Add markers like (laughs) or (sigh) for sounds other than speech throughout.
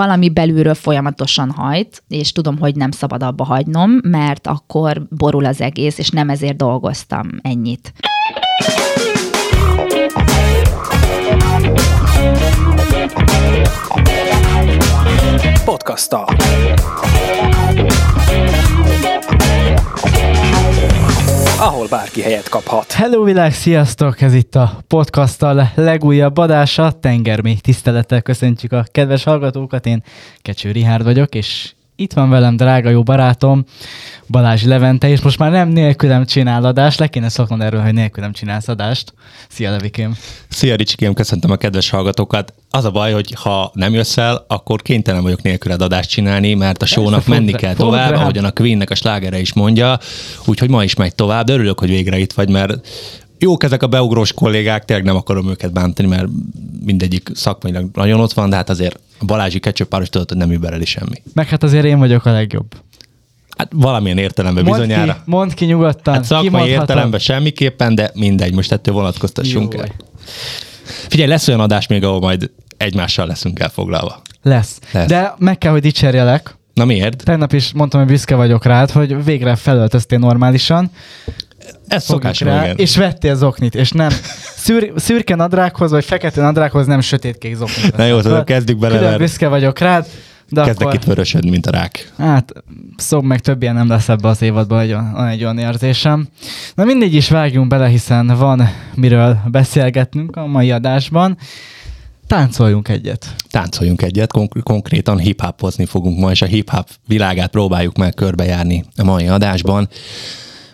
valami belülről folyamatosan hajt, és tudom, hogy nem szabad abba hagynom, mert akkor borul az egész, és nem ezért dolgoztam ennyit. Podcasta. Ahol bárki helyet kaphat. Hello világ, sziasztok! Ez itt a podcasttal legújabb adása. Tengermély tisztelettel köszöntjük a kedves hallgatókat. Én Kecső Rihárd vagyok, és itt van velem drága jó barátom, Balázs Levente, és most már nem nélkülem csinál adást, le kéne szoknod erről, hogy nélkülem csinálsz adást. Szia, Levikém! Szia, Ricsikém, köszöntöm a kedves hallgatókat. Az a baj, hogy ha nem jössz el, akkor kénytelen vagyok nélküled adást csinálni, mert a shownak menni kell tovább, ahogyan a Queennek a slágere is mondja, úgyhogy ma is megy tovább, de örülök, hogy végre itt vagy, mert jók ezek a beugrós kollégák, tényleg nem akarom őket bántani, mert mindegyik szakmailag nagyon ott van, de hát azért a Balázsi kecsőpáros tudod, hogy nem übereli semmi. Meg hát azért én vagyok a legjobb. Hát valamilyen értelemben mondd bizonyára. Ki, mondd ki nyugodtan. Hát szakmai értelemben semmiképpen, de mindegy, most ettől vonatkoztassunk el. Figyelj, lesz olyan adás még, ahol majd egymással leszünk elfoglalva. Lesz. lesz. De meg kell, hogy dicsérjelek. Na miért? Tegnap is mondtam, hogy büszke vagyok rád, hogy végre felöltöztél normálisan. Ez szokás rá, igen. És vettél zoknit, és nem szür, szürke nadrághoz, vagy fekete nadrághoz nem sötétkék zoknit. Na jó, szóval kezdjük bele. Külön büszke vagyok rád. De Kezdek akkor, itt vörösödni, mint a rák. Hát, szó meg több ilyen nem lesz ebbe az évadban, hogy van egy olyan érzésem. Na mindig is vágjunk bele, hiszen van miről beszélgetnünk a mai adásban. Táncoljunk egyet. Táncoljunk egyet, Konk- konkrétan hip fogunk ma, és a hip-hop világát próbáljuk meg körbejárni a mai adásban.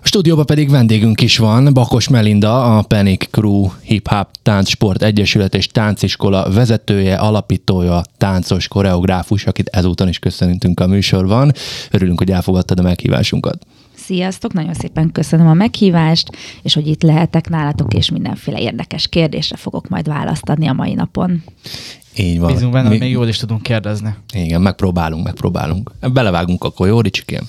A stúdióban pedig vendégünk is van, Bakos Melinda, a Panic Crew Hip Hop Táncsport Egyesület és Tánciskola vezetője, alapítója, táncos, koreográfus, akit ezúton is köszönünk a műsorban. Örülünk, hogy elfogadtad a meghívásunkat. Sziasztok, nagyon szépen köszönöm a meghívást, és hogy itt lehetek nálatok, és mindenféle érdekes kérdésre fogok majd választ adni a mai napon. Így van. Bízunk benne, Mi... még jól is tudunk kérdezni. Igen, megpróbálunk, megpróbálunk. Belevágunk akkor, jó, Ricsikém?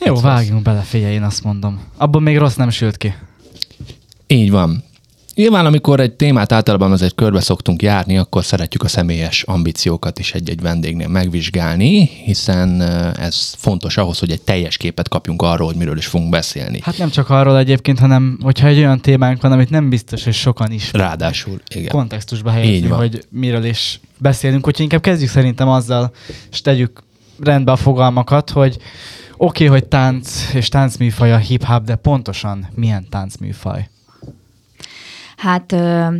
Jó, vágjunk bele, figyelj, én azt mondom. Abban még rossz nem sült ki. Így van. Nyilván, amikor egy témát általában azért körbe szoktunk járni, akkor szeretjük a személyes ambíciókat is egy-egy vendégnél megvizsgálni, hiszen ez fontos ahhoz, hogy egy teljes képet kapjunk arról, hogy miről is fogunk beszélni. Hát nem csak arról egyébként, hanem hogyha egy olyan témánk van, amit nem biztos, hogy sokan is. Ráadásul, igen. Kontextusba helyezni, hogy miről is beszélünk. Úgyhogy inkább kezdjük szerintem azzal, és tegyük rendbe a fogalmakat, hogy Oké, okay, hogy tánc és táncműfaj a hip-hop, de pontosan milyen táncműfaj? Hát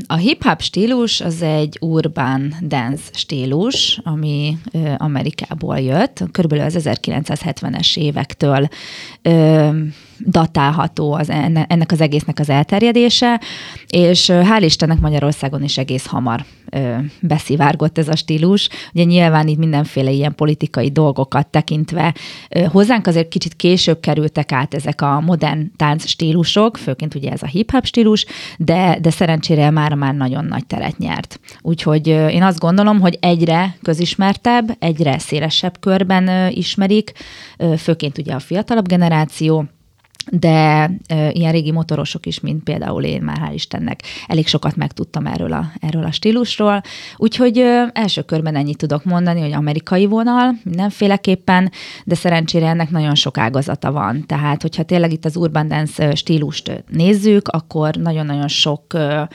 a hip-hop stílus az egy urban dance stílus, ami Amerikából jött, körülbelül az 1970-es évektől datálható az, ennek az egésznek az elterjedése, és hál' Istennek Magyarországon is egész hamar beszivárgott ez a stílus. Ugye nyilván itt mindenféle ilyen politikai dolgokat tekintve hozzánk azért kicsit később kerültek át ezek a modern tánc stílusok, főként ugye ez a hip-hop stílus, de, de szerencsére már már nagyon nagy teret nyert. Úgyhogy én azt gondolom, hogy egyre közismertebb, egyre szélesebb körben ismerik, főként ugye a fiatalabb generáció, de e, ilyen régi motorosok is, mint például én már hál' Istennek elég sokat megtudtam erről a, erről a stílusról. Úgyhogy e, első körben ennyit tudok mondani, hogy amerikai vonal mindenféleképpen, de szerencsére ennek nagyon sok ágazata van. Tehát, hogyha tényleg itt az urban dance stílust nézzük, akkor nagyon-nagyon sok e,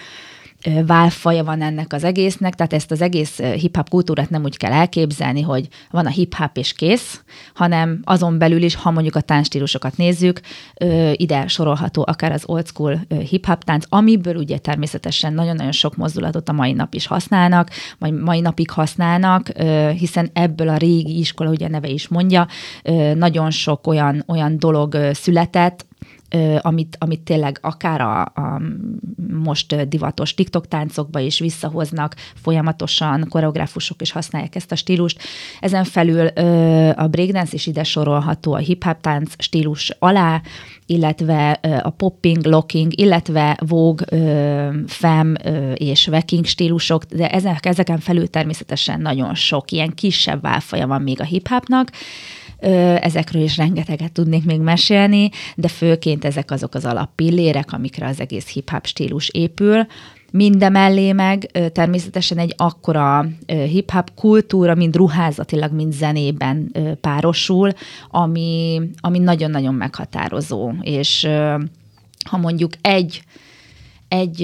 válfaja van ennek az egésznek, tehát ezt az egész hip-hop kultúrát nem úgy kell elképzelni, hogy van a hip-hop és kész, hanem azon belül is, ha mondjuk a táncstílusokat nézzük, ide sorolható akár az old school hip-hop tánc, amiből ugye természetesen nagyon-nagyon sok mozdulatot a mai nap is használnak, vagy mai napig használnak, hiszen ebből a régi iskola, ugye neve is mondja, nagyon sok olyan, olyan dolog született, amit, amit tényleg akár a, a most divatos TikTok táncokba is visszahoznak, folyamatosan koreográfusok is használják ezt a stílust. Ezen felül a breakdance is ide sorolható a hip-hop tánc stílus alá, illetve a popping, locking, illetve vogue, fem és wacking stílusok, de ezek, ezeken felül természetesen nagyon sok ilyen kisebb válfaja van még a hip-hopnak, ezekről is rengeteget tudnék még mesélni, de főként ezek azok az alappillérek, amikre az egész hip-hop stílus épül, Mindemellé meg természetesen egy akkora hip-hop kultúra, mind ruházatilag, mind zenében párosul, ami, ami nagyon-nagyon meghatározó. És ha mondjuk egy egy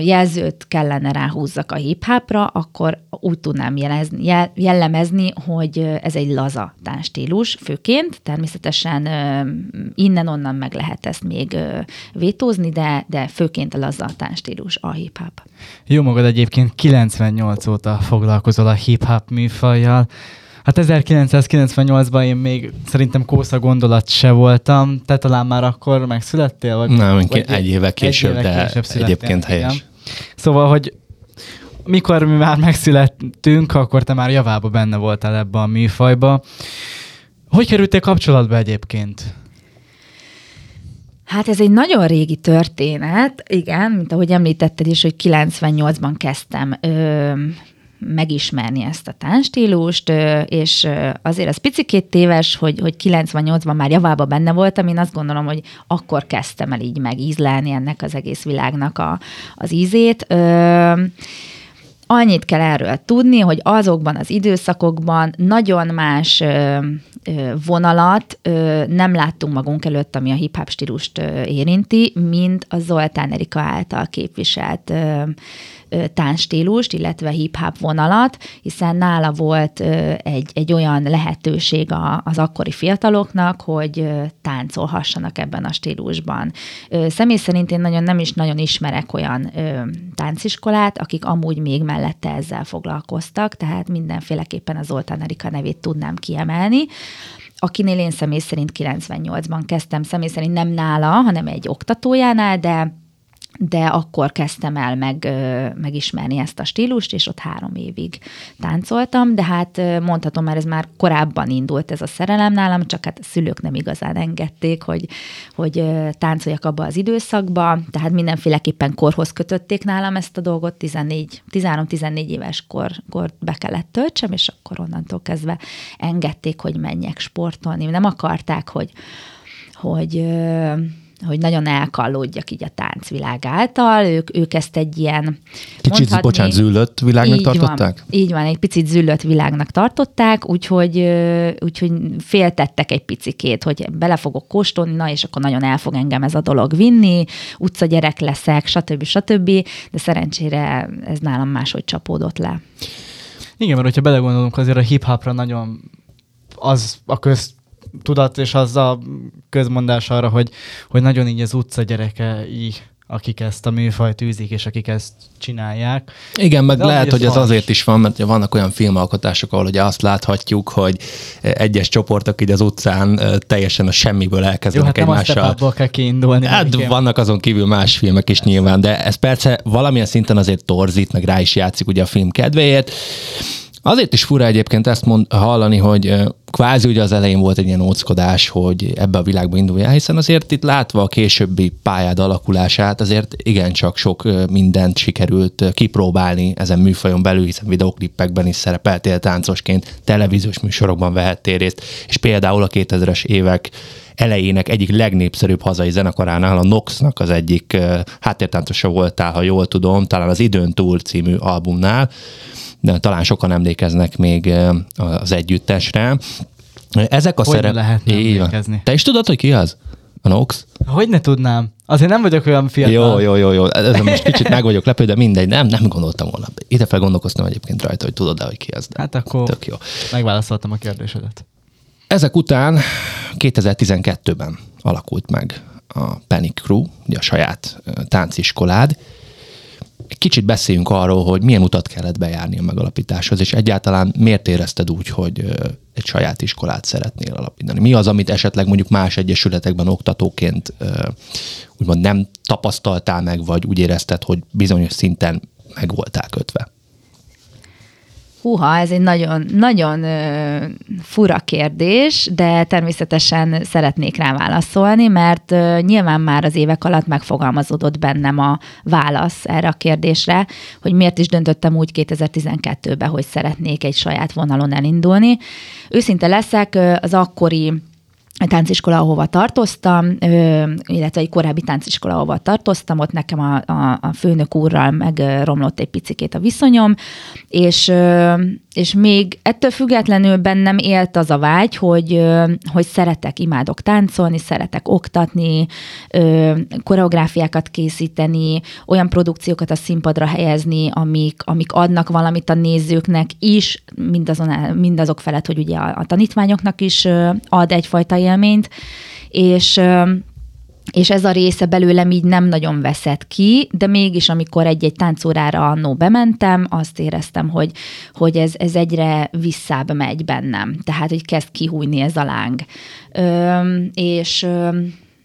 jelzőt kellene ráhúzzak a hip-hopra, akkor úgy tudnám jelezni, jellemezni, hogy ez egy laza táncstílus főként. Természetesen innen-onnan meg lehet ezt még vétózni, de, de főként a laza táncstílus a hip-hop. Jó magad egyébként 98 óta foglalkozol a hip-hop műfajjal. Hát 1998-ban én még szerintem kósza gondolat se voltam. Te talán már akkor megszülettél? Vagy, Nem, vagy egy évvel később, egy de később egyébként helyes. Igen. Szóval, hogy mikor mi már megszülettünk, akkor te már javába benne voltál ebbe a műfajba. Hogy kerültél kapcsolatba egyébként? Hát ez egy nagyon régi történet, igen, mint ahogy említetted is, hogy 98-ban kezdtem ö, megismerni ezt a táncstílust, és azért az picikét téves, hogy, hogy 98-ban már javába benne voltam, én azt gondolom, hogy akkor kezdtem el így megízlelni ennek az egész világnak a, az ízét. Annyit kell erről tudni, hogy azokban az időszakokban nagyon más vonalat nem láttunk magunk előtt, ami a hip-hop stílust érinti, mint a Zoltán Erika által képviselt ö, táncstílust, illetve hip-hop vonalat, hiszen nála volt egy, egy olyan lehetőség az akkori fiataloknak, hogy táncolhassanak ebben a stílusban. Személy szerint én nagyon nem is nagyon ismerek olyan tánciskolát, akik amúgy még mellette ezzel foglalkoztak, tehát mindenféleképpen az Zoltán Erika nevét tudnám kiemelni akinél én személy szerint 98-ban kezdtem, személy szerint nem nála, hanem egy oktatójánál, de de akkor kezdtem el meg, megismerni ezt a stílust, és ott három évig táncoltam, de hát mondhatom már, ez már korábban indult ez a szerelem nálam, csak hát a szülők nem igazán engedték, hogy, hogy táncoljak abba az időszakba, tehát mindenféleképpen korhoz kötötték nálam ezt a dolgot, 14, 13-14 éves kor, kor be kellett töltsem, és akkor onnantól kezdve engedték, hogy menjek sportolni. Nem akarták, hogy, hogy hogy nagyon elkallódjak így a táncvilág által. Ők, ők ezt egy ilyen... Kicsit, mondhatni, bocsánat, züllött világnak így tartották? Van, így van, egy picit züllött világnak tartották, úgyhogy, úgyhogy féltettek egy picikét, hogy bele fogok kóstolni, na és akkor nagyon el fog engem ez a dolog vinni, utcagyerek leszek, stb. stb. De szerencsére ez nálam máshogy csapódott le. Igen, mert hogyha belegondolunk, azért a hip-hopra nagyon az a köz tudat és az a közmondás arra, hogy, hogy nagyon így az utca gyerekei akik ezt a műfajt űzik, és akik ezt csinálják. Igen, meg De lehet, hogy ez azért is van, mert vannak olyan filmalkotások, ahol ugye azt láthatjuk, hogy egyes csoportok így az utcán teljesen a semmiből elkezdenek Jó, hát egymással. Nem kell kiindulni. Hát vannak azon kívül más filmek is nyilván, de ez persze valamilyen szinten azért torzít, meg rá is játszik ugye a film kedvéért. Azért is fura egyébként ezt mond, hallani, hogy kvázi ugye az elején volt egy ilyen óckodás, hogy ebbe a videóba induljál, hiszen azért itt látva a későbbi pályád alakulását, azért igencsak sok mindent sikerült kipróbálni ezen műfajon belül, hiszen videoklippekben is szerepeltél táncosként, televíziós műsorokban vehettél részt, és például a 2000-es évek elejének egyik legnépszerűbb hazai zenekaránál, a Noxnak az egyik háttértáncosa voltál, ha jól tudom, talán az Időn túl című albumnál, de talán sokan emlékeznek még az együttesre. Ezek a szerep... lehet emlékezni? Te is tudod, hogy ki az? A Nox? Hogy ne tudnám? Azért nem vagyok olyan fiatal. Jó, jó, jó, jó. Ez most kicsit meg vagyok lepő, de mindegy, nem, nem gondoltam volna. Ide fel gondolkoztam egyébként rajta, hogy tudod-e, hogy ki az. De hát akkor tök jó. megválaszoltam a kérdésedet. Ezek után 2012-ben alakult meg a Panic Crew, ugye a saját tánciskolád, kicsit beszéljünk arról, hogy milyen utat kellett bejárni a megalapításhoz, és egyáltalán miért érezted úgy, hogy egy saját iskolát szeretnél alapítani? Mi az, amit esetleg mondjuk más egyesületekben oktatóként úgymond nem tapasztaltál meg, vagy úgy érezted, hogy bizonyos szinten meg voltál kötve? Húha, ez egy nagyon, nagyon ö, fura kérdés, de természetesen szeretnék rá válaszolni, mert nyilván már az évek alatt megfogalmazódott bennem a válasz erre a kérdésre, hogy miért is döntöttem úgy 2012-ben, hogy szeretnék egy saját vonalon elindulni. Őszinte leszek, az akkori tánciskola, ahova tartoztam, illetve egy korábbi tánciskola, ahova tartoztam, ott nekem a, a, a főnök úrral megromlott egy picikét a viszonyom, és, és még ettől függetlenül bennem élt az a vágy, hogy, hogy szeretek, imádok táncolni, szeretek oktatni, koreográfiákat készíteni, olyan produkciókat a színpadra helyezni, amik, amik adnak valamit a nézőknek is, mindazon, mindazok felett, hogy ugye a, a tanítványoknak is ad egyfajta élményt, és és ez a része belőlem így nem nagyon veszett ki, de mégis, amikor egy-egy táncórára annó bementem, azt éreztem, hogy, hogy ez, ez egyre visszább megy bennem. Tehát, hogy kezd kihújni ez a láng. Ö, és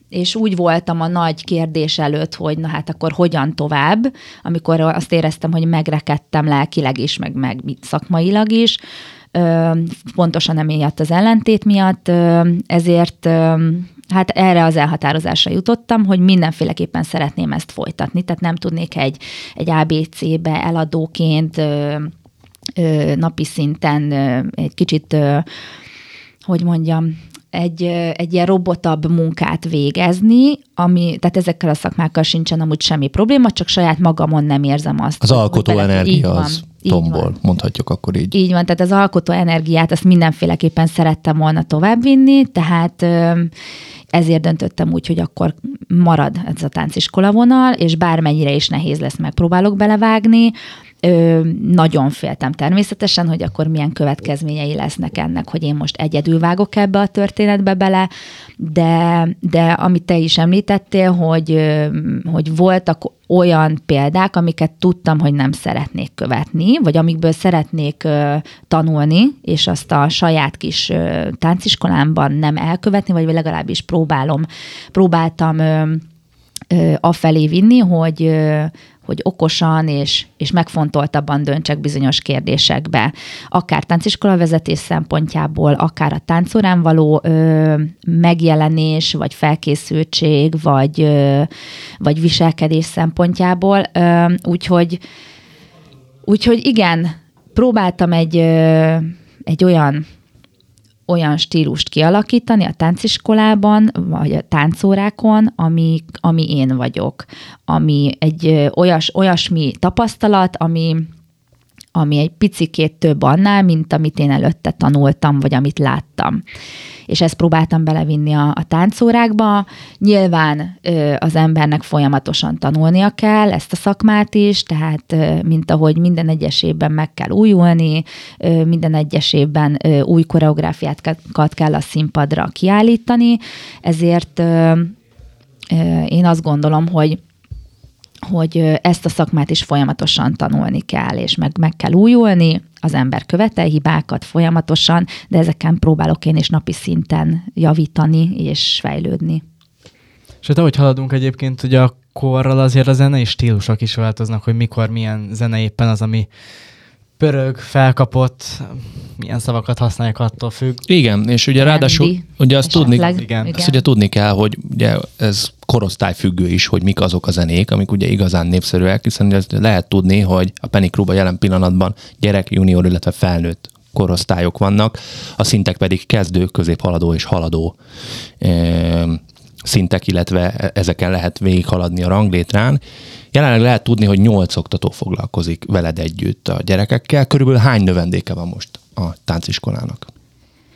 és úgy voltam a nagy kérdés előtt, hogy na hát akkor hogyan tovább, amikor azt éreztem, hogy megrekedtem lelkileg is, meg, meg szakmailag is, pontosan emiatt az ellentét miatt, ezért hát erre az elhatározásra jutottam, hogy mindenféleképpen szeretném ezt folytatni, tehát nem tudnék egy, egy ABC-be eladóként napi szinten egy kicsit, hogy mondjam, egy, egy ilyen robotabb munkát végezni, ami, tehát ezekkel a szakmákkal sincsen amúgy semmi probléma, csak saját magamon nem érzem azt. Az alkotó energia az tombol, mondhatjuk akkor így. Így van, tehát az alkotó energiát azt mindenféleképpen szerettem volna továbbvinni, tehát ezért döntöttem úgy, hogy akkor marad ez a tánciskola vonal, és bármennyire is nehéz lesz, megpróbálok belevágni, Ö, nagyon féltem természetesen, hogy akkor milyen következményei lesznek ennek, hogy én most egyedül vágok ebbe a történetbe bele, de, de amit te is említettél, hogy, hogy voltak olyan példák, amiket tudtam, hogy nem szeretnék követni, vagy amikből szeretnék tanulni, és azt a saját kis tánciskolámban nem elkövetni, vagy legalábbis próbálom, próbáltam afelé vinni, hogy, hogy okosan és, és megfontoltabban döntsek bizonyos kérdésekbe, akár tánciskola vezetés szempontjából, akár a táncórán való ö, megjelenés, vagy felkészültség, vagy, ö, vagy viselkedés szempontjából. Úgyhogy, úgyhogy igen, próbáltam egy, ö, egy olyan olyan stílust kialakítani a tánciskolában, vagy a táncórákon, ami, ami én vagyok, ami egy olyas, olyasmi tapasztalat, ami, ami egy picikét több annál, mint amit én előtte tanultam, vagy amit láttam és ezt próbáltam belevinni a, a táncórákba. Nyilván ö, az embernek folyamatosan tanulnia kell ezt a szakmát is, tehát ö, mint ahogy minden egyes évben meg kell újulni, ö, minden egyes évben ö, új koreográfiákat kell a színpadra kiállítani, ezért ö, ö, én azt gondolom, hogy hogy ezt a szakmát is folyamatosan tanulni kell, és meg, meg kell újulni, az ember követel hibákat folyamatosan, de ezeken próbálok én is napi szinten javítani és fejlődni. És hát ahogy haladunk egyébként, ugye a korral azért a zenei stílusok is változnak, hogy mikor milyen zene éppen az, ami pörög, felkapott, milyen szavakat használják, attól függ. Igen, és ugye ráadásul ugye azt tudni, igen. igen. Azt ugye tudni kell, hogy ugye ez korosztályfüggő is, hogy mik azok a zenék, amik ugye igazán népszerűek, hiszen ezt lehet tudni, hogy a Penny Club jelen pillanatban gyerek, junior, illetve felnőtt korosztályok vannak, a szintek pedig kezdő, középhaladó és haladó e, szintek, illetve e, ezeken lehet végighaladni a ranglétrán. Jelenleg lehet tudni, hogy nyolc oktató foglalkozik veled együtt a gyerekekkel. Körülbelül hány növendéke van most a tánciskolának?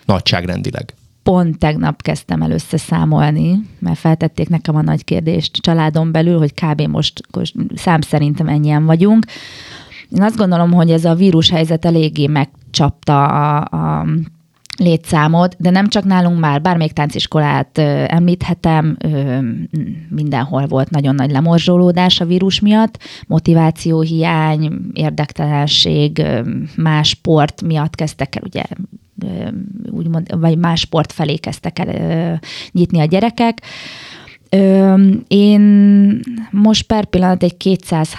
Nagyságrendileg pont tegnap kezdtem el összeszámolni, mert feltették nekem a nagy kérdést családon belül, hogy kb. most, szám szerintem ennyien vagyunk. Én azt gondolom, hogy ez a vírus helyzet eléggé megcsapta a, a létszámot, de nem csak nálunk már, bármelyik tánciskolát ö, említhetem, ö, mindenhol volt nagyon nagy lemorzsolódás a vírus miatt, motivációhiány, érdektelenség, ö, más sport miatt kezdtek el ugye úgymond, vagy más sport felé kezdtek el nyitni a gyerekek. Én most per pillanat egy 200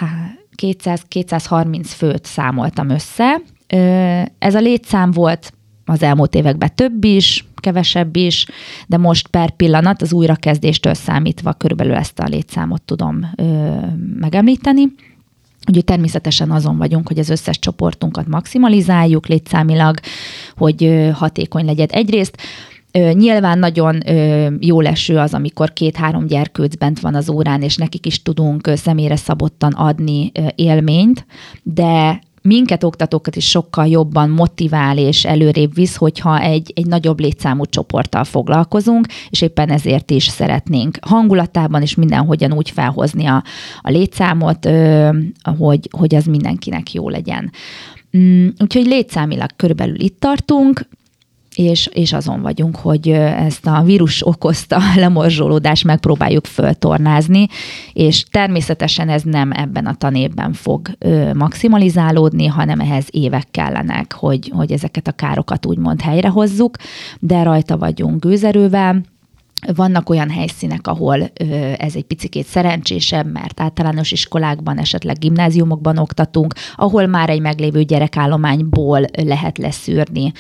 200-230 főt számoltam össze. Ez a létszám volt az elmúlt években több is, kevesebb is, de most per pillanat az újrakezdéstől számítva körülbelül ezt a létszámot tudom ö, megemlíteni. Ugye természetesen azon vagyunk, hogy az összes csoportunkat maximalizáljuk létszámilag, hogy hatékony legyen egyrészt, Nyilván nagyon jó leső az, amikor két-három gyerkőc bent van az órán, és nekik is tudunk személyre szabottan adni élményt, de minket oktatókat is sokkal jobban motivál és előrébb visz, hogyha egy, egy nagyobb létszámú csoporttal foglalkozunk, és éppen ezért is szeretnénk hangulatában és mindenhogyan úgy felhozni a, a létszámot, hogy, hogy az mindenkinek jó legyen. Mm, úgyhogy létszámilag körülbelül itt tartunk, és, és azon vagyunk, hogy ezt a vírus okozta (laughs) lemorzsolódást megpróbáljuk föltornázni, és természetesen ez nem ebben a tanévben fog maximalizálódni, hanem ehhez évek kellenek, hogy, hogy ezeket a károkat úgymond helyrehozzuk, de rajta vagyunk gőzerővel, vannak olyan helyszínek, ahol ez egy picit szerencsésebb, mert általános iskolákban, esetleg gimnáziumokban oktatunk, ahol már egy meglévő gyerekállományból lehet leszűrni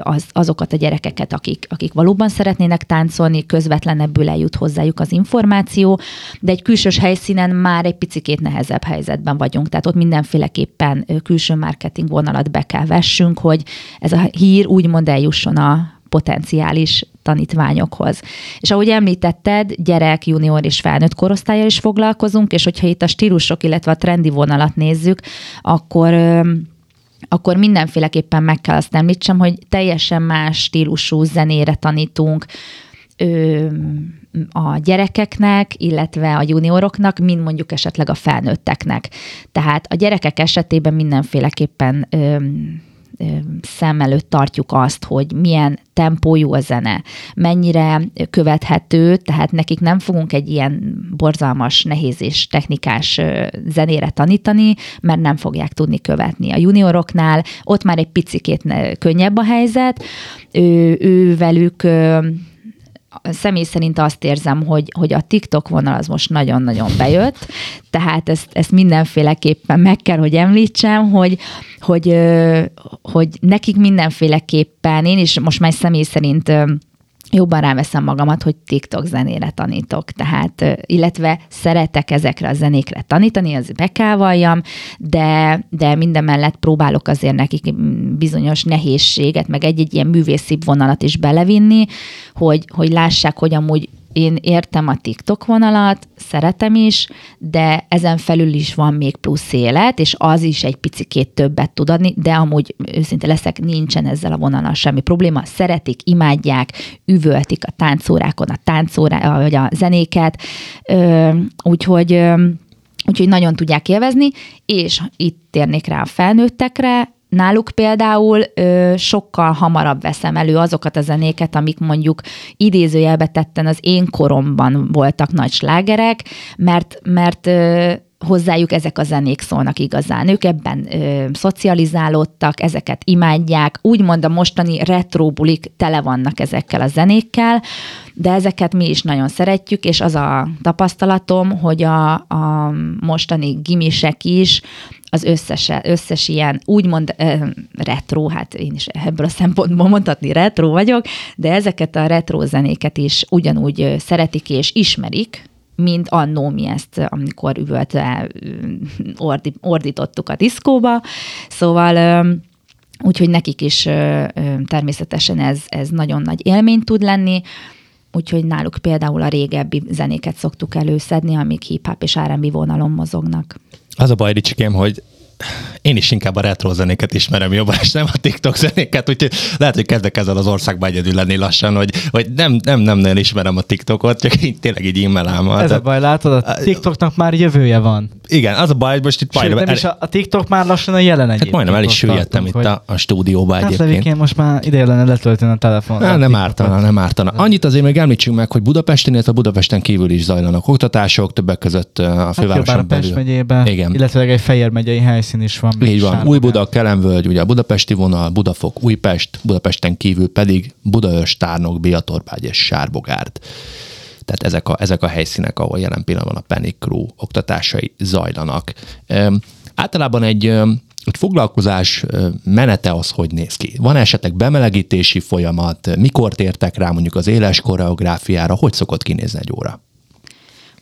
az, azokat a gyerekeket, akik, akik valóban szeretnének táncolni, közvetlenebbül eljut hozzájuk az információ, de egy külsős helyszínen már egy picit nehezebb helyzetben vagyunk, tehát ott mindenféleképpen külső marketing vonalat be kell vessünk, hogy ez a hír úgymond eljusson a potenciális tanítványokhoz. És ahogy említetted, gyerek, junior és felnőtt korosztályjal is foglalkozunk, és hogyha itt a stílusok, illetve a trendi vonalat nézzük, akkor akkor mindenféleképpen meg kell azt említsem, hogy teljesen más stílusú zenére tanítunk, a gyerekeknek, illetve a junioroknak, mint mondjuk esetleg a felnőtteknek. Tehát a gyerekek esetében mindenféleképpen szem előtt tartjuk azt, hogy milyen tempójú a zene, mennyire követhető, tehát nekik nem fogunk egy ilyen borzalmas, nehéz és technikás zenére tanítani, mert nem fogják tudni követni. A junioroknál ott már egy picikét könnyebb a helyzet, ő, ő velük személy szerint azt érzem, hogy, hogy a TikTok vonal az most nagyon-nagyon bejött, tehát ezt, ezt mindenféleképpen meg kell, hogy említsem, hogy, hogy, hogy nekik mindenféleképpen, én is most már személy szerint jobban ráveszem magamat, hogy TikTok zenére tanítok, tehát, illetve szeretek ezekre a zenékre tanítani, az be kell valljam, de, de minden mellett próbálok azért nekik bizonyos nehézséget, meg egy-egy ilyen művészi vonalat is belevinni, hogy, hogy lássák, hogy amúgy én értem a TikTok vonalat, szeretem is, de ezen felül is van még plusz élet, és az is egy picikét többet tud adni, de amúgy őszinte leszek, nincsen ezzel a vonalal semmi probléma. Szeretik, imádják, üvöltik a táncórákon a táncórá, vagy a zenéket, úgyhogy Úgyhogy nagyon tudják élvezni, és itt térnék rá a felnőttekre, Náluk például ö, sokkal hamarabb veszem elő azokat a zenéket, amik mondjuk idézőjelbe tetten az én koromban voltak nagy slágerek, mert, mert ö, hozzájuk ezek a zenék szólnak igazán. Ők ebben ö, szocializálódtak, ezeket imádják, úgymond a mostani retrobulik tele vannak ezekkel a zenékkel, de ezeket mi is nagyon szeretjük, és az a tapasztalatom, hogy a, a mostani gimisek is az összes, összes ilyen úgymond uh, retro, hát én is ebből a szempontból mondhatni retro vagyok, de ezeket a retro zenéket is ugyanúgy szeretik és ismerik, mint annó mi ezt, amikor üvölt, ordi, ordítottuk a diszkóba. Szóval úgyhogy nekik is természetesen ez, ez nagyon nagy élmény tud lenni, úgyhogy náluk például a régebbi zenéket szoktuk előszedni, amik hip-hop és R&B vonalon mozognak. Az a baj, Ricsikém, hogy én is inkább a retro zenéket ismerem jobban, és nem a TikTok zenéket, úgyhogy lehet, hogy kezdek ezzel az országban egyedül lenni lassan, hogy, hogy nem, nem, nem nagyon ismerem a TikTokot, csak így tényleg így immelám. Ez a baj, látod, a TikToknak már jövője van. Igen, az a baj, hogy most itt Sőt, majdnem... Nem is a, a TikTok már lassan a jelen egy. Hát majdnem el is süllyedtem itt hogy... a, a stúdióba hát egyébként. Hát most már ideje lenne letölteni a telefon. Nem, nem ártana, nem ártana. Annyit azért még említsünk meg, hogy Budapesten, illetve Budapesten kívül is zajlanak oktatások, többek között a fővároson hát belül. megyében, Igen. illetve egy Fejér megyei helyszín is van. Így van. Új Buda, Kelemvölgy, ugye a budapesti vonal, Budafok, Újpest, Budapesten kívül pedig Budaörs, Tárnok, Biatorbágy és Sárbogárd. Tehát ezek a, ezek a helyszínek, ahol jelen pillanatban a Panic Crew oktatásai zajlanak. Üm, általában egy egy foglalkozás menete az hogy néz ki? Van esetleg bemelegítési folyamat? Mikor tértek rá mondjuk az éles koreográfiára? Hogy szokott kinézni egy óra?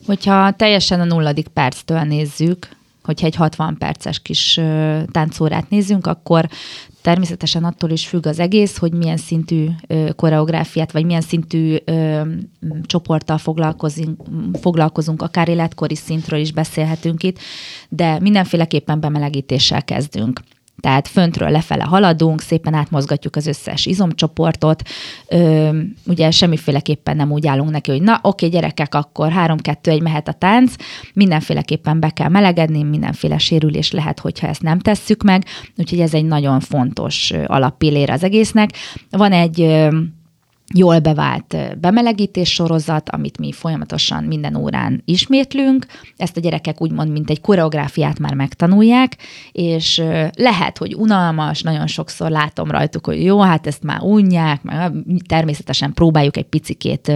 Hogyha teljesen a nulladik perctől nézzük, hogyha egy 60 perces kis táncórát nézzünk, akkor természetesen attól is függ az egész, hogy milyen szintű koreográfiát, vagy milyen szintű csoporttal foglalkozunk, foglalkozunk, akár életkori szintről is beszélhetünk itt, de mindenféleképpen bemelegítéssel kezdünk. Tehát föntről lefele haladunk, szépen átmozgatjuk az összes izomcsoportot, ö, ugye semmiféleképpen nem úgy állunk neki, hogy na oké, gyerekek, akkor három, kettő, egy mehet a tánc, mindenféleképpen be kell melegedni, mindenféle sérülés lehet, hogyha ezt nem tesszük meg, úgyhogy ez egy nagyon fontos alappillér az egésznek. Van egy jól bevált bemelegítés sorozat, amit mi folyamatosan minden órán ismétlünk. Ezt a gyerekek úgymond, mint egy koreográfiát már megtanulják, és lehet, hogy unalmas, nagyon sokszor látom rajtuk, hogy jó, hát ezt már unják, meg természetesen próbáljuk egy picikét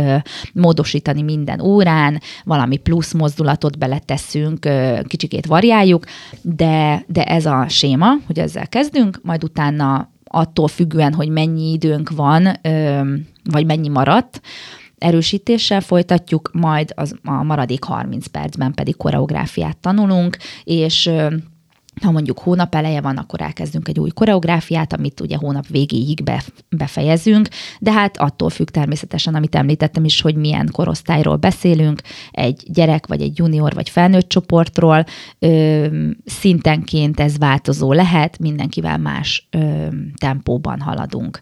módosítani minden órán, valami plusz mozdulatot beleteszünk, kicsikét variáljuk, de, de ez a séma, hogy ezzel kezdünk, majd utána attól függően, hogy mennyi időnk van, vagy mennyi maradt, erősítéssel folytatjuk, majd az, a maradék 30 percben pedig koreográfiát tanulunk, és ha mondjuk hónap eleje van, akkor elkezdünk egy új koreográfiát, amit ugye hónap végéig be, befejezünk, de hát attól függ természetesen, amit említettem is, hogy milyen korosztályról beszélünk, egy gyerek, vagy egy junior, vagy felnőtt csoportról, ö, szintenként ez változó lehet, mindenkivel más ö, tempóban haladunk.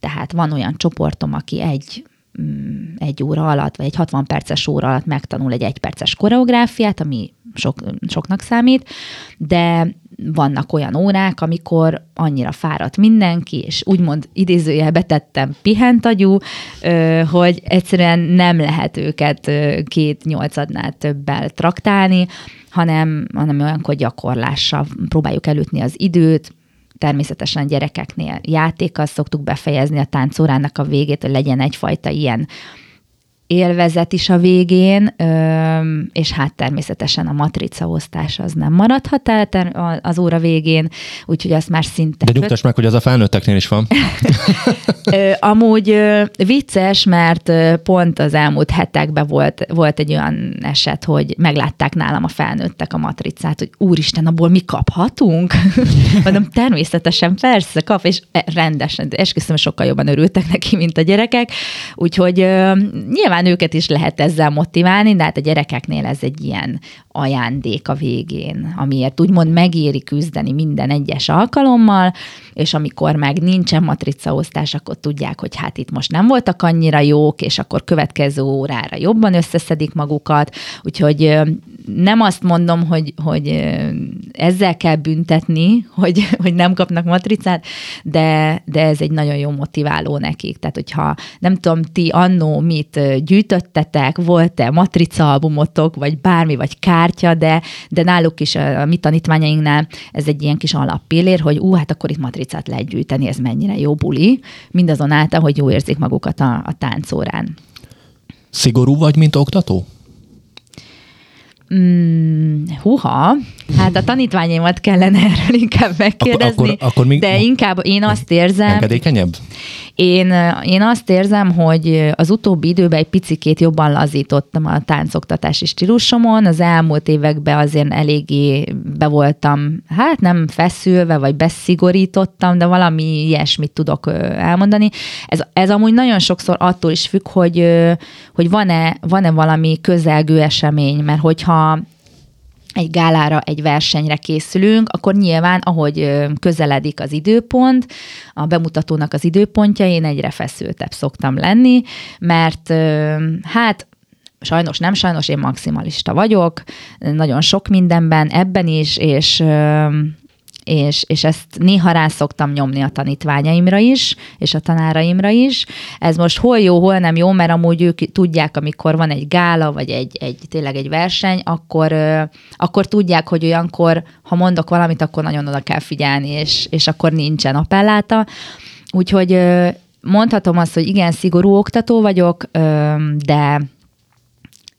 Tehát van olyan csoportom, aki egy mm, egy óra alatt, vagy egy 60 perces óra alatt megtanul egy egyperces koreográfiát, ami sok, soknak számít, de vannak olyan órák, amikor annyira fáradt mindenki, és úgymond idézőjelbe tettem pihentagyú, hogy egyszerűen nem lehet őket két nyolcadnál többel traktálni, hanem, hanem olyankor gyakorlással próbáljuk elütni az időt, természetesen gyerekeknél játékkal szoktuk befejezni a táncórának a végét, hogy legyen egyfajta ilyen élvezet is a végén, és hát természetesen a matrica osztás az nem maradhat el az óra végén, úgyhogy azt már szinte... De nyugtass meg, hogy az a felnőtteknél is van. (laughs) Amúgy vicces, mert pont az elmúlt hetekben volt, volt egy olyan eset, hogy meglátták nálam a felnőttek a matricát, hogy úristen, abból mi kaphatunk? (laughs) Mondom, természetesen, persze, kap, és e, rendesen, esküszöm, sokkal jobban örültek neki, mint a gyerekek, úgyhogy nyilván nyilván őket is lehet ezzel motiválni, de hát a gyerekeknél ez egy ilyen ajándék a végén, amiért úgymond megéri küzdeni minden egyes alkalommal, és amikor meg nincsen matricaosztás, akkor tudják, hogy hát itt most nem voltak annyira jók, és akkor következő órára jobban összeszedik magukat, úgyhogy nem azt mondom, hogy, hogy ezzel kell büntetni, hogy, hogy nem kapnak matricát, de, de ez egy nagyon jó motiváló nekik. Tehát, hogyha nem tudom, ti annó mit gyűjtöttetek, volt-e matrica albumotok, vagy bármi, vagy kártya, de, de náluk is a, a mi tanítványainknál ez egy ilyen kis alappillér, hogy ú, hát akkor itt matricát lehet gyűjteni, ez mennyire jó buli, mindazonáltal, hogy jó érzik magukat a, a táncórán. Szigorú vagy, mint oktató? Mm, huha, hát a tanítványaimat kellene erről inkább megkérdezni, akkor, akkor még de inkább én azt érzem... Engedékenyebb? Én, én azt érzem, hogy az utóbbi időben egy picikét jobban lazítottam a táncoktatási stílusomon. Az elmúlt években azért eléggé be voltam, hát nem feszülve, vagy beszigorítottam, de valami ilyesmit tudok elmondani. Ez, ez amúgy nagyon sokszor attól is függ, hogy, hogy van-e, van-e valami közelgő esemény, mert hogyha egy gálára, egy versenyre készülünk, akkor nyilván, ahogy közeledik az időpont, a bemutatónak az időpontja, én egyre feszültebb szoktam lenni, mert hát sajnos, nem sajnos, én maximalista vagyok, nagyon sok mindenben, ebben is, és és, és ezt néha rá szoktam nyomni a tanítványaimra is, és a tanáraimra is. Ez most hol jó, hol nem jó, mert amúgy ők tudják, amikor van egy gála, vagy egy, egy tényleg egy verseny, akkor, akkor tudják, hogy olyankor, ha mondok valamit, akkor nagyon oda kell figyelni, és, és akkor nincsen appelláta. Úgyhogy mondhatom azt, hogy igen, szigorú oktató vagyok, de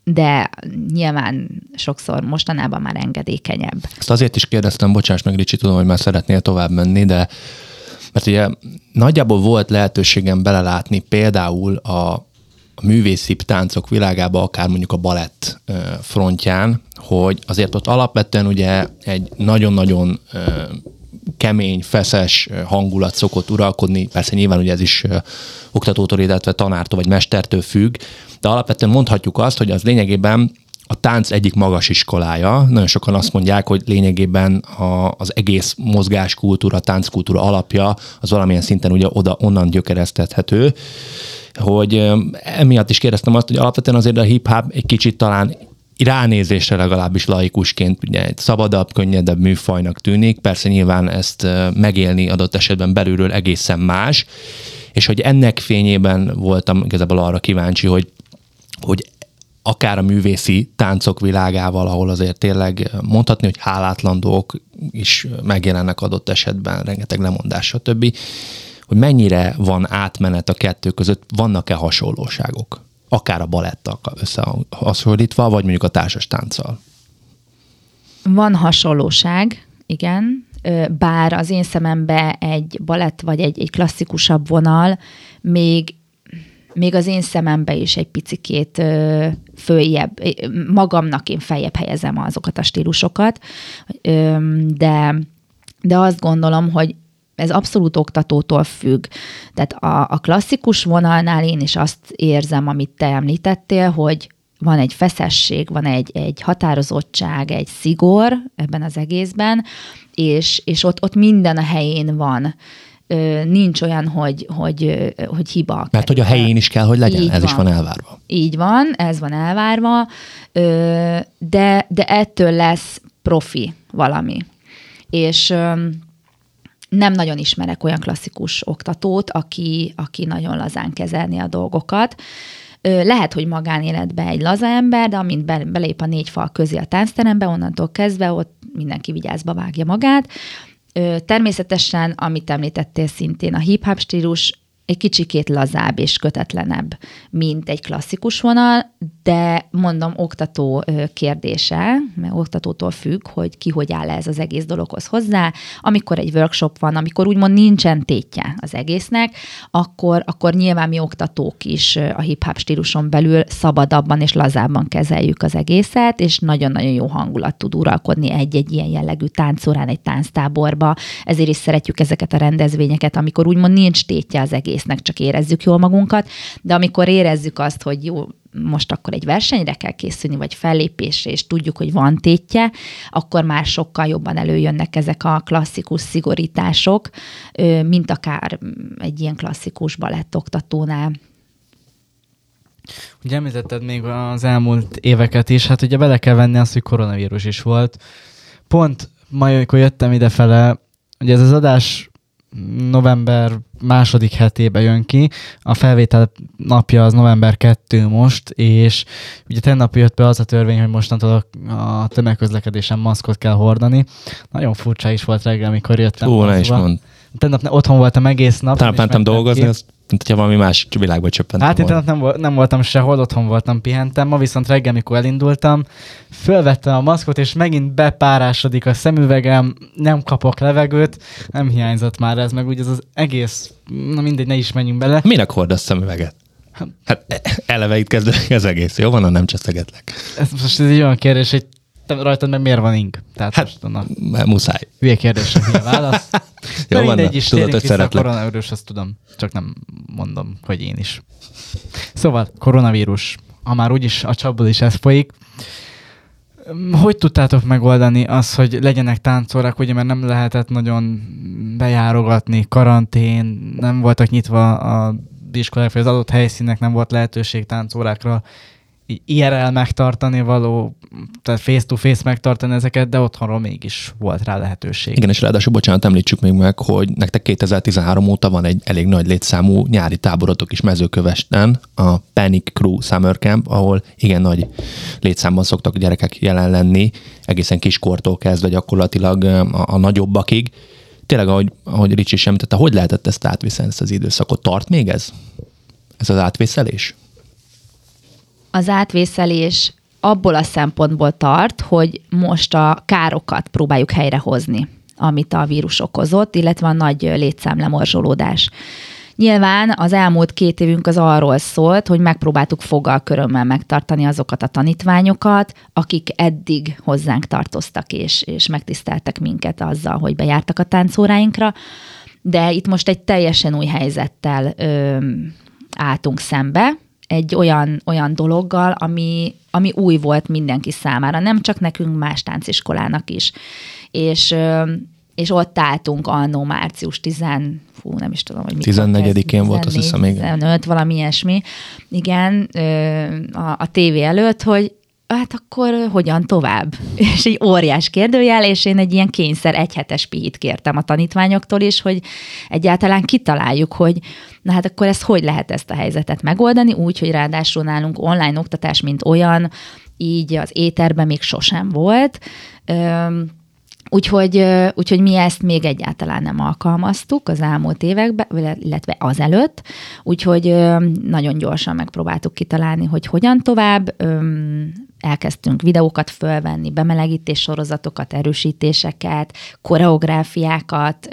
de nyilván sokszor mostanában már engedékenyebb. Ezt azért is kérdeztem, bocsáss meg, Ricsi, tudom, hogy már szeretnél tovább menni, de mert ugye nagyjából volt lehetőségem belelátni például a a művészi táncok világába, akár mondjuk a balett frontján, hogy azért ott alapvetően ugye egy nagyon-nagyon kemény, feszes hangulat szokott uralkodni. Persze nyilván ugye ez is oktatótól, illetve tanártól vagy mestertől függ, de alapvetően mondhatjuk azt, hogy az lényegében a tánc egyik magas iskolája. Nagyon sokan azt mondják, hogy lényegében a, az egész mozgáskultúra, tánckultúra alapja az valamilyen szinten ugye oda, onnan gyökeresztethető, hogy emiatt is kérdeztem azt, hogy alapvetően azért a hip-hop egy kicsit talán ránézésre legalábbis laikusként ugye egy szabadabb, könnyedebb műfajnak tűnik. Persze nyilván ezt megélni adott esetben belülről egészen más, és hogy ennek fényében voltam igazából arra kíváncsi, hogy, hogy akár a művészi táncok világával, ahol azért tényleg mondhatni, hogy hálátlan dolgok is megjelennek adott esetben, rengeteg lemondás, stb., hogy mennyire van átmenet a kettő között, vannak-e hasonlóságok? Akár a balettal összehasonlítva, vagy mondjuk a társas tánccal? Van hasonlóság, igen, bár az én szemembe egy balett vagy egy, egy klasszikusabb vonal még még az én szemembe is egy picikét följebb, magamnak én feljebb helyezem azokat a stílusokat, de, de azt gondolom, hogy ez abszolút oktatótól függ. Tehát a, a klasszikus vonalnál én is azt érzem, amit te említettél, hogy van egy feszesség, van egy, egy határozottság, egy szigor ebben az egészben, és, és ott, ott minden a helyén van nincs olyan, hogy, hogy, hogy hiba. Mert hogy a helyén is kell, hogy legyen, Így ez van. is van elvárva. Így van, ez van elvárva, de, de ettől lesz profi valami. És nem nagyon ismerek olyan klasszikus oktatót, aki, aki nagyon lazán kezelni a dolgokat. Lehet, hogy magánéletben egy laza ember, de amint belép a négy fal közé a táncterembe, onnantól kezdve ott mindenki vigyázba vágja magát. Természetesen, amit említettél szintén, a hip-hop stílus egy kicsikét lazább és kötetlenebb, mint egy klasszikus vonal, de mondom, oktató kérdése, mert oktatótól függ, hogy ki hogy áll ez az egész dologhoz hozzá. Amikor egy workshop van, amikor úgymond nincsen tétje az egésznek, akkor, akkor nyilván mi oktatók is a hip-hop stíluson belül szabadabban és lazábban kezeljük az egészet, és nagyon-nagyon jó hangulat tud uralkodni egy-egy ilyen jellegű táncórán, egy tánctáborba. Ezért is szeretjük ezeket a rendezvényeket, amikor úgymond nincs tétje az egész egésznek csak érezzük jól magunkat, de amikor érezzük azt, hogy jó, most akkor egy versenyre kell készülni, vagy fellépésre, és tudjuk, hogy van tétje, akkor már sokkal jobban előjönnek ezek a klasszikus szigorítások, mint akár egy ilyen klasszikus balettoktatónál. Ugye említetted még az elmúlt éveket is, hát ugye bele kell venni azt, hogy koronavírus is volt. Pont majd, amikor jöttem idefele, ugye ez az adás november második hetébe jön ki. A felvétel napja az november 2 most, és ugye tegnap jött be az a törvény, hogy mostantól a tömegközlekedésen maszkot kell hordani. Nagyon furcsa is volt reggel, amikor jöttem. Ó, ne is mond. Tegnap otthon voltam egész nap. Talán mentem dolgozni, azt mint hogyha valami más világba csöppentem Hát én nem, nem voltam sehol, otthon voltam, pihentem. Ma viszont reggel, mikor elindultam, fölvettem a maszkot, és megint bepárásodik a szemüvegem, nem kapok levegőt, nem hiányzott már ez, meg úgy ez az egész, na mindegy, ne is menjünk bele. Minek hordasz szemüveget? Hát eleve itt kezdődik ez egész, jó van, nem cseszegetlek. Ez most ez egy olyan kérdés, hogy te rajtad meg miért van ink? Tehát hát, most, na, muszáj. Hülye kérdés, mi a válasz. (laughs) Jó, van, mindegy is, tudod, hogy szeretlek. A koronavírus, azt tudom, csak nem mondom, hogy én is. Szóval, koronavírus, ha már úgyis a csapból is ez folyik, hogy tudtátok megoldani az, hogy legyenek táncórák, ugye, mert nem lehetett nagyon bejárogatni, karantén, nem voltak nyitva a iskolák, vagy az adott helyszínek nem volt lehetőség táncórákra IRL megtartani való, tehát face-to-face megtartani ezeket, de otthonról mégis volt rá lehetőség. Igen, és ráadásul, bocsánat, említsük még meg, hogy nektek 2013 óta van egy elég nagy létszámú nyári táborotok is mezőkövesten, a Panic Crew Summer Camp, ahol igen nagy létszámban szoktak gyerekek jelen lenni, egészen kiskortól kezdve gyakorlatilag a, a nagyobbakig. Tényleg, ahogy, ahogy Ricsi sem, tehát hogy lehetett ezt átviselni, ezt az időszakot? Tart még ez? Ez az átvészelés? Az átvészelés abból a szempontból tart, hogy most a károkat próbáljuk helyrehozni, amit a vírus okozott, illetve a nagy létszámlemorzsolódás. Nyilván az elmúlt két évünk az arról szólt, hogy megpróbáltuk foggal körömmel megtartani azokat a tanítványokat, akik eddig hozzánk tartoztak és, és megtiszteltek minket azzal, hogy bejártak a táncóráinkra, de itt most egy teljesen új helyzettel ö, álltunk szembe, egy olyan, olyan dologgal, ami, ami új volt mindenki számára, nem csak nekünk, más tánciskolának is. És, és ott álltunk annó március 10, fú, nem is tudom, hogy mikor 14-én volt, azt hiszem, igen. 15, valami ilyesmi. Igen, a, a tévé előtt, hogy hát akkor hogyan tovább? (laughs) És egy óriás kérdőjel, és én egy ilyen kényszer egyhetes pihit kértem a tanítványoktól is, hogy egyáltalán kitaláljuk, hogy na hát akkor ezt hogy lehet ezt a helyzetet megoldani, úgy, hogy ráadásul nálunk online oktatás, mint olyan, így az éterben még sosem volt. Úgyhogy, úgyhogy mi ezt még egyáltalán nem alkalmaztuk az elmúlt években, illetve azelőtt, úgyhogy nagyon gyorsan megpróbáltuk kitalálni, hogy hogyan tovább elkezdtünk videókat fölvenni, bemelegítés sorozatokat, erősítéseket, koreográfiákat,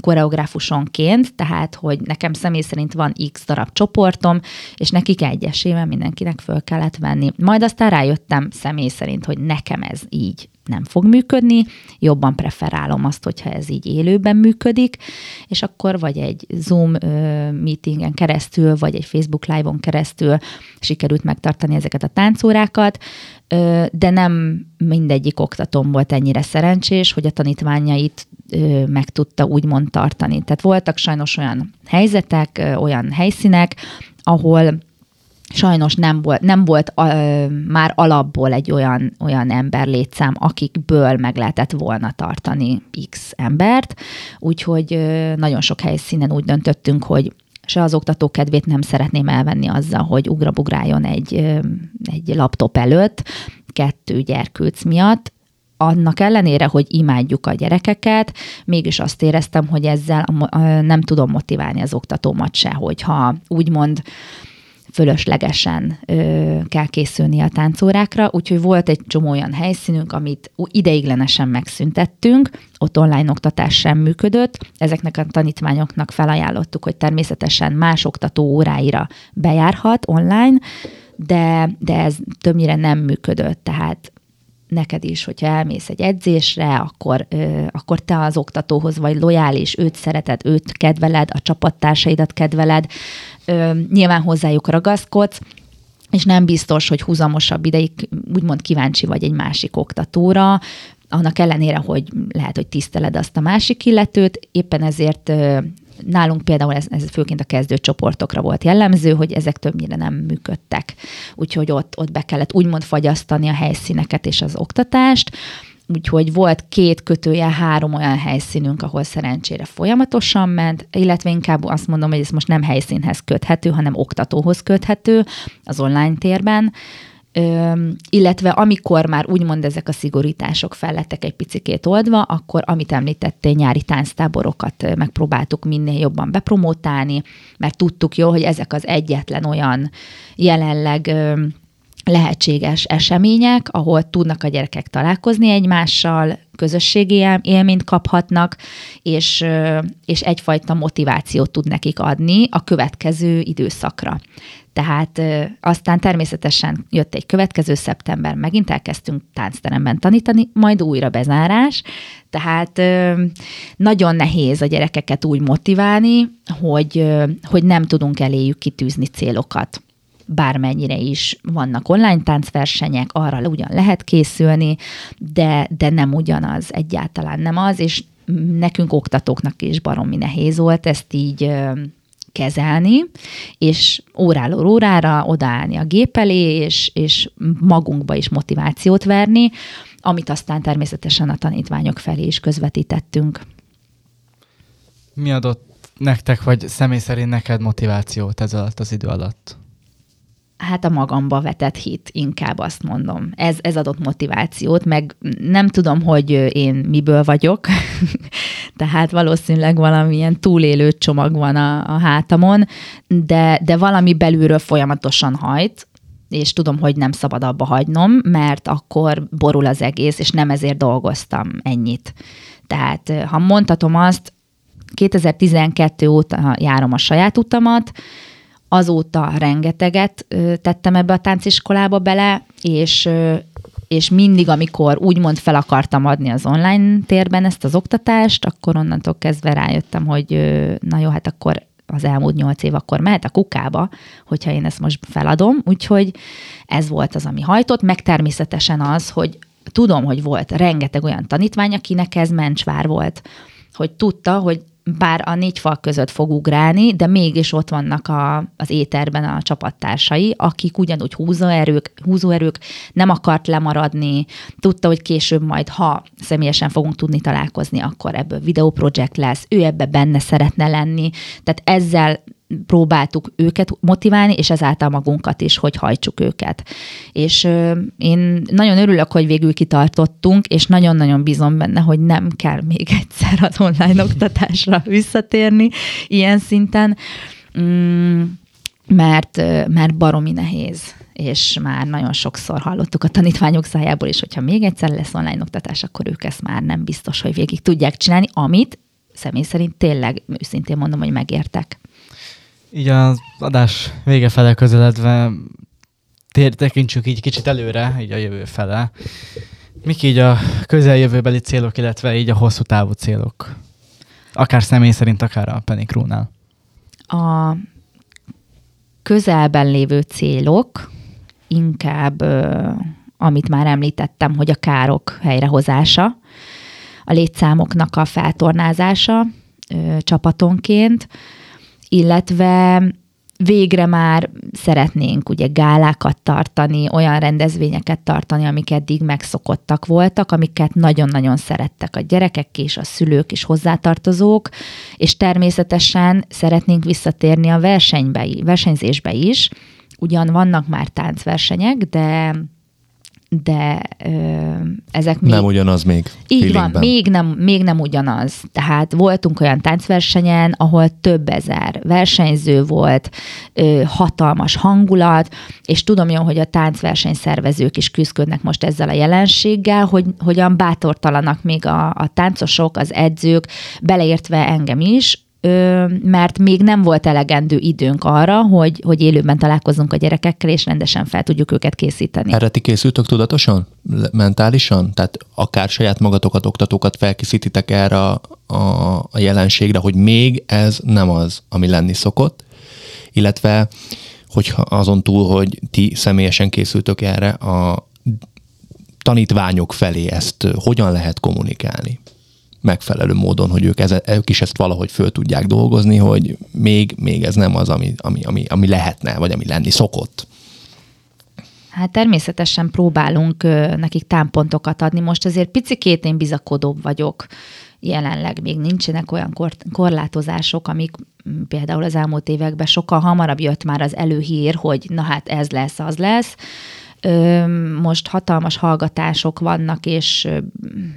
koreográfusonként, tehát, hogy nekem személy szerint van x darab csoportom, és nekik egyesével mindenkinek föl kellett venni. Majd aztán rájöttem személy szerint, hogy nekem ez így nem fog működni, jobban preferálom azt, hogyha ez így élőben működik, és akkor vagy egy Zoom meetingen keresztül, vagy egy Facebook live-on keresztül sikerült megtartani ezeket a táncórákat, de nem mindegyik oktatóm volt ennyire szerencsés, hogy a tanítványait meg tudta úgymond tartani. Tehát voltak sajnos olyan helyzetek, olyan helyszínek, ahol sajnos nem volt, nem volt uh, már alapból egy olyan, olyan ember létszám, akikből meg lehetett volna tartani X embert, úgyhogy uh, nagyon sok helyszínen úgy döntöttünk, hogy se az oktató kedvét nem szeretném elvenni azzal, hogy ugrabugráljon egy, egy laptop előtt, kettő gyerkőc miatt, annak ellenére, hogy imádjuk a gyerekeket, mégis azt éreztem, hogy ezzel nem tudom motiválni az oktatómat se, hogyha úgymond fölöslegesen ö, kell készülni a táncórákra, úgyhogy volt egy csomó olyan helyszínünk, amit ideiglenesen megszüntettünk, ott online oktatás sem működött. Ezeknek a tanítványoknak felajánlottuk, hogy természetesen más oktató óráira bejárhat online, de, de ez többnyire nem működött, tehát neked is, hogyha elmész egy edzésre, akkor, ö, akkor te az oktatóhoz vagy lojális, őt szereted, őt kedveled, a csapattársaidat kedveled, ö, nyilván hozzájuk ragaszkodsz, és nem biztos, hogy húzamosabb ideig úgymond kíváncsi vagy egy másik oktatóra, annak ellenére, hogy lehet, hogy tiszteled azt a másik illetőt, éppen ezért nálunk például ez, ez főként a kezdőcsoportokra volt jellemző, hogy ezek többnyire nem működtek. Úgyhogy ott, ott be kellett úgymond fagyasztani a helyszíneket és az oktatást, Úgyhogy volt két kötője, három olyan helyszínünk, ahol szerencsére folyamatosan ment, illetve inkább azt mondom, hogy ez most nem helyszínhez köthető, hanem oktatóhoz köthető az online térben. Illetve amikor már úgymond ezek a szigorítások fellettek egy picikét oldva, akkor amit említettél, nyári tánctáborokat megpróbáltuk minél jobban bepromótálni, mert tudtuk jó, hogy ezek az egyetlen olyan jelenleg lehetséges események, ahol tudnak a gyerekek találkozni egymással, közösségi élményt kaphatnak, és, és egyfajta motivációt tud nekik adni a következő időszakra. Tehát aztán természetesen jött egy következő szeptember, megint elkezdtünk táncteremben tanítani, majd újra bezárás, tehát nagyon nehéz a gyerekeket úgy motiválni, hogy, hogy nem tudunk eléjük kitűzni célokat. Bármennyire is vannak online táncversenyek, arra ugyan lehet készülni, de, de nem ugyanaz, egyáltalán nem az, és nekünk oktatóknak is baromi nehéz volt ezt így kezelni, és óráról órára odaállni a gép elé, és, és magunkba is motivációt verni, amit aztán természetesen a tanítványok felé is közvetítettünk. Mi adott nektek, vagy személy szerint neked motivációt ez alatt az idő alatt? hát a magamba vetett hit, inkább azt mondom. Ez, ez adott motivációt, meg nem tudom, hogy én miből vagyok, (laughs) tehát valószínűleg valamilyen túlélő csomag van a, a hátamon, de, de valami belülről folyamatosan hajt, és tudom, hogy nem szabad abba hagynom, mert akkor borul az egész, és nem ezért dolgoztam ennyit. Tehát ha mondhatom azt, 2012 óta járom a saját utamat, azóta rengeteget tettem ebbe a tánciskolába bele, és és mindig, amikor úgymond fel akartam adni az online térben ezt az oktatást, akkor onnantól kezdve rájöttem, hogy na jó, hát akkor az elmúlt nyolc év akkor mehet a kukába, hogyha én ezt most feladom. Úgyhogy ez volt az, ami hajtott, meg természetesen az, hogy tudom, hogy volt rengeteg olyan tanítvány, akinek ez mencsvár volt, hogy tudta, hogy bár a négy fal között fog ugrálni, de mégis ott vannak a, az éterben a csapattársai, akik ugyanúgy húzóerők, húzóerők, nem akart lemaradni, tudta, hogy később majd, ha személyesen fogunk tudni találkozni, akkor ebből videóprojekt lesz, ő ebbe benne szeretne lenni, tehát ezzel próbáltuk őket motiválni, és ezáltal magunkat is, hogy hajtsuk őket. És én nagyon örülök, hogy végül kitartottunk, és nagyon-nagyon bízom benne, hogy nem kell még egyszer az online (laughs) oktatásra visszatérni ilyen szinten, mm, mert, mert baromi nehéz és már nagyon sokszor hallottuk a tanítványok szájából is, hogyha még egyszer lesz online oktatás, akkor ők ezt már nem biztos, hogy végig tudják csinálni, amit személy szerint tényleg őszintén mondom, hogy megértek. Így az adás vége fele közeledve tekintsük így kicsit előre, így a jövő fele. Mik így a közeljövőbeli célok, illetve így a hosszú távú célok? Akár személy szerint, akár a Penny Crew-nál. A közelben lévő célok inkább, amit már említettem, hogy a károk helyrehozása, a létszámoknak a feltornázása csapatonként, illetve végre már szeretnénk ugye gálákat tartani, olyan rendezvényeket tartani, amik eddig megszokottak voltak, amiket nagyon-nagyon szerettek a gyerekek és a szülők és hozzátartozók, és természetesen szeretnénk visszatérni a versenybe, versenyzésbe is. Ugyan vannak már táncversenyek, de de ö, ezek még... Nem ugyanaz még. Így van, még nem, még nem ugyanaz. Tehát voltunk olyan táncversenyen, ahol több ezer versenyző volt, ö, hatalmas hangulat, és tudom jó, hogy a táncverseny szervezők is küzdködnek most ezzel a jelenséggel, hogy hogyan bátortalanak még a, a táncosok, az edzők, beleértve engem is, mert még nem volt elegendő időnk arra, hogy, hogy élőben találkozunk a gyerekekkel, és rendesen fel tudjuk őket készíteni. Erre ti készültök tudatosan? Mentálisan? Tehát akár saját magatokat, oktatókat felkészítitek erre a, a, a jelenségre, hogy még ez nem az, ami lenni szokott, illetve hogyha azon túl, hogy ti személyesen készültök erre, a tanítványok felé ezt hogyan lehet kommunikálni? Megfelelő módon, hogy ők, eze, ők is ezt valahogy föl tudják dolgozni, hogy még, még ez nem az, ami, ami, ami, ami lehetne, vagy ami lenni szokott. Hát természetesen próbálunk nekik támpontokat adni. Most azért picikét én bizakodóbb vagyok. Jelenleg még nincsenek olyan kor- korlátozások, amik például az elmúlt években sokkal hamarabb jött már az előhír, hogy na hát ez lesz, az lesz most hatalmas hallgatások vannak, és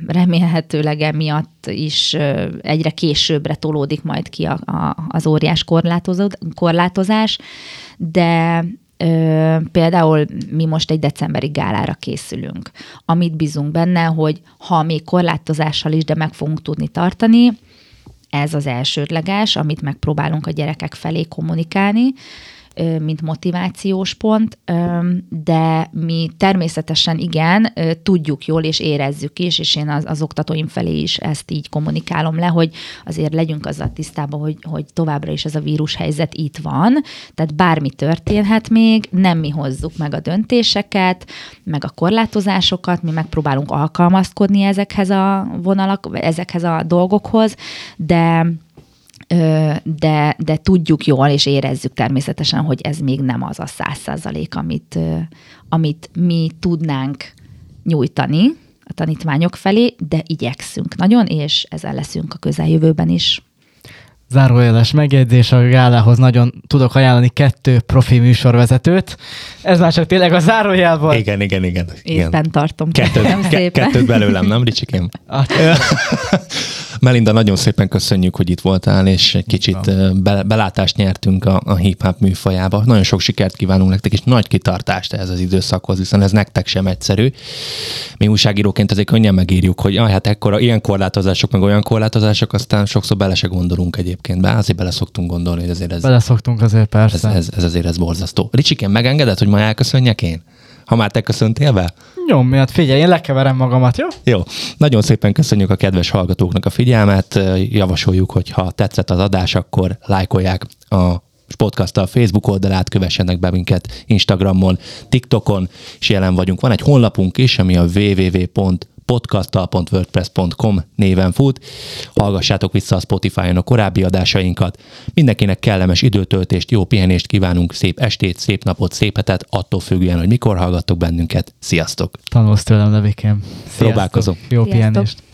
remélhetőleg emiatt is egyre későbbre tolódik majd ki a, a, az óriás korlátozás, de Ö, például mi most egy decemberi gálára készülünk, amit bízunk benne, hogy ha még korlátozással is, de meg fogunk tudni tartani, ez az elsődleges, amit megpróbálunk a gyerekek felé kommunikálni, mint motivációs pont, de mi természetesen igen, tudjuk jól és érezzük is, és én az, az oktatóim felé is ezt így kommunikálom le, hogy azért legyünk azzal tisztában, hogy, hogy továbbra is ez a vírus helyzet itt van, tehát bármi történhet még, nem mi hozzuk meg a döntéseket, meg a korlátozásokat, mi megpróbálunk alkalmazkodni ezekhez a vonalak, ezekhez a dolgokhoz, de de, de tudjuk jól, és érezzük természetesen, hogy ez még nem az a száz százalék, amit, amit mi tudnánk nyújtani a tanítványok felé, de igyekszünk nagyon, és ezzel leszünk a közeljövőben is. Zárójeles megjegyzés, a gálához nagyon tudok ajánlani kettő profi műsorvezetőt. Ez már csak tényleg a zárójel volt. Igen, igen, igen. Észben tartom. Kettőt, ke- kettőt belőlem, nem, Ricsikém? (laughs) Melinda, nagyon szépen köszönjük, hogy itt voltál, és egy kicsit be, belátást nyertünk a, a hip-hop műfajába. Nagyon sok sikert kívánunk nektek, és nagy kitartást ehhez az időszakhoz, hiszen ez nektek sem egyszerű. Mi újságíróként azért könnyen megírjuk, hogy ah, hát ekkora ilyen korlátozások, meg olyan korlátozások, aztán sokszor bele se gondolunk egyébként. Be, azért bele szoktunk gondolni, hogy azért ez, Beleszoktunk azért ez, persze. ez, ez azért ez borzasztó. Ricsikén, megengeded, hogy ma elköszönjek én? Ha már te köszöntél be? Miatt figyelj, én lekeverem magamat, jó? Jó, nagyon szépen köszönjük a kedves hallgatóknak a figyelmet. Javasoljuk, hogy ha tetszett az adás, akkor lájkolják a podcast a Facebook oldalát, kövessenek be minket Instagramon, TikTokon, és jelen vagyunk. Van egy honlapunk is, ami a www.podcastal.wordpress.com néven fut. Hallgassátok vissza a Spotify-on a korábbi adásainkat. Mindenkinek kellemes időtöltést, jó pihenést kívánunk, szép estét, szép napot, szép hetet, attól függően, hogy mikor hallgattok bennünket. Sziasztok! Tanulsz tőlem, Levikém. Sziasztok. Próbálkozom. Jó Sziasztok. pihenést.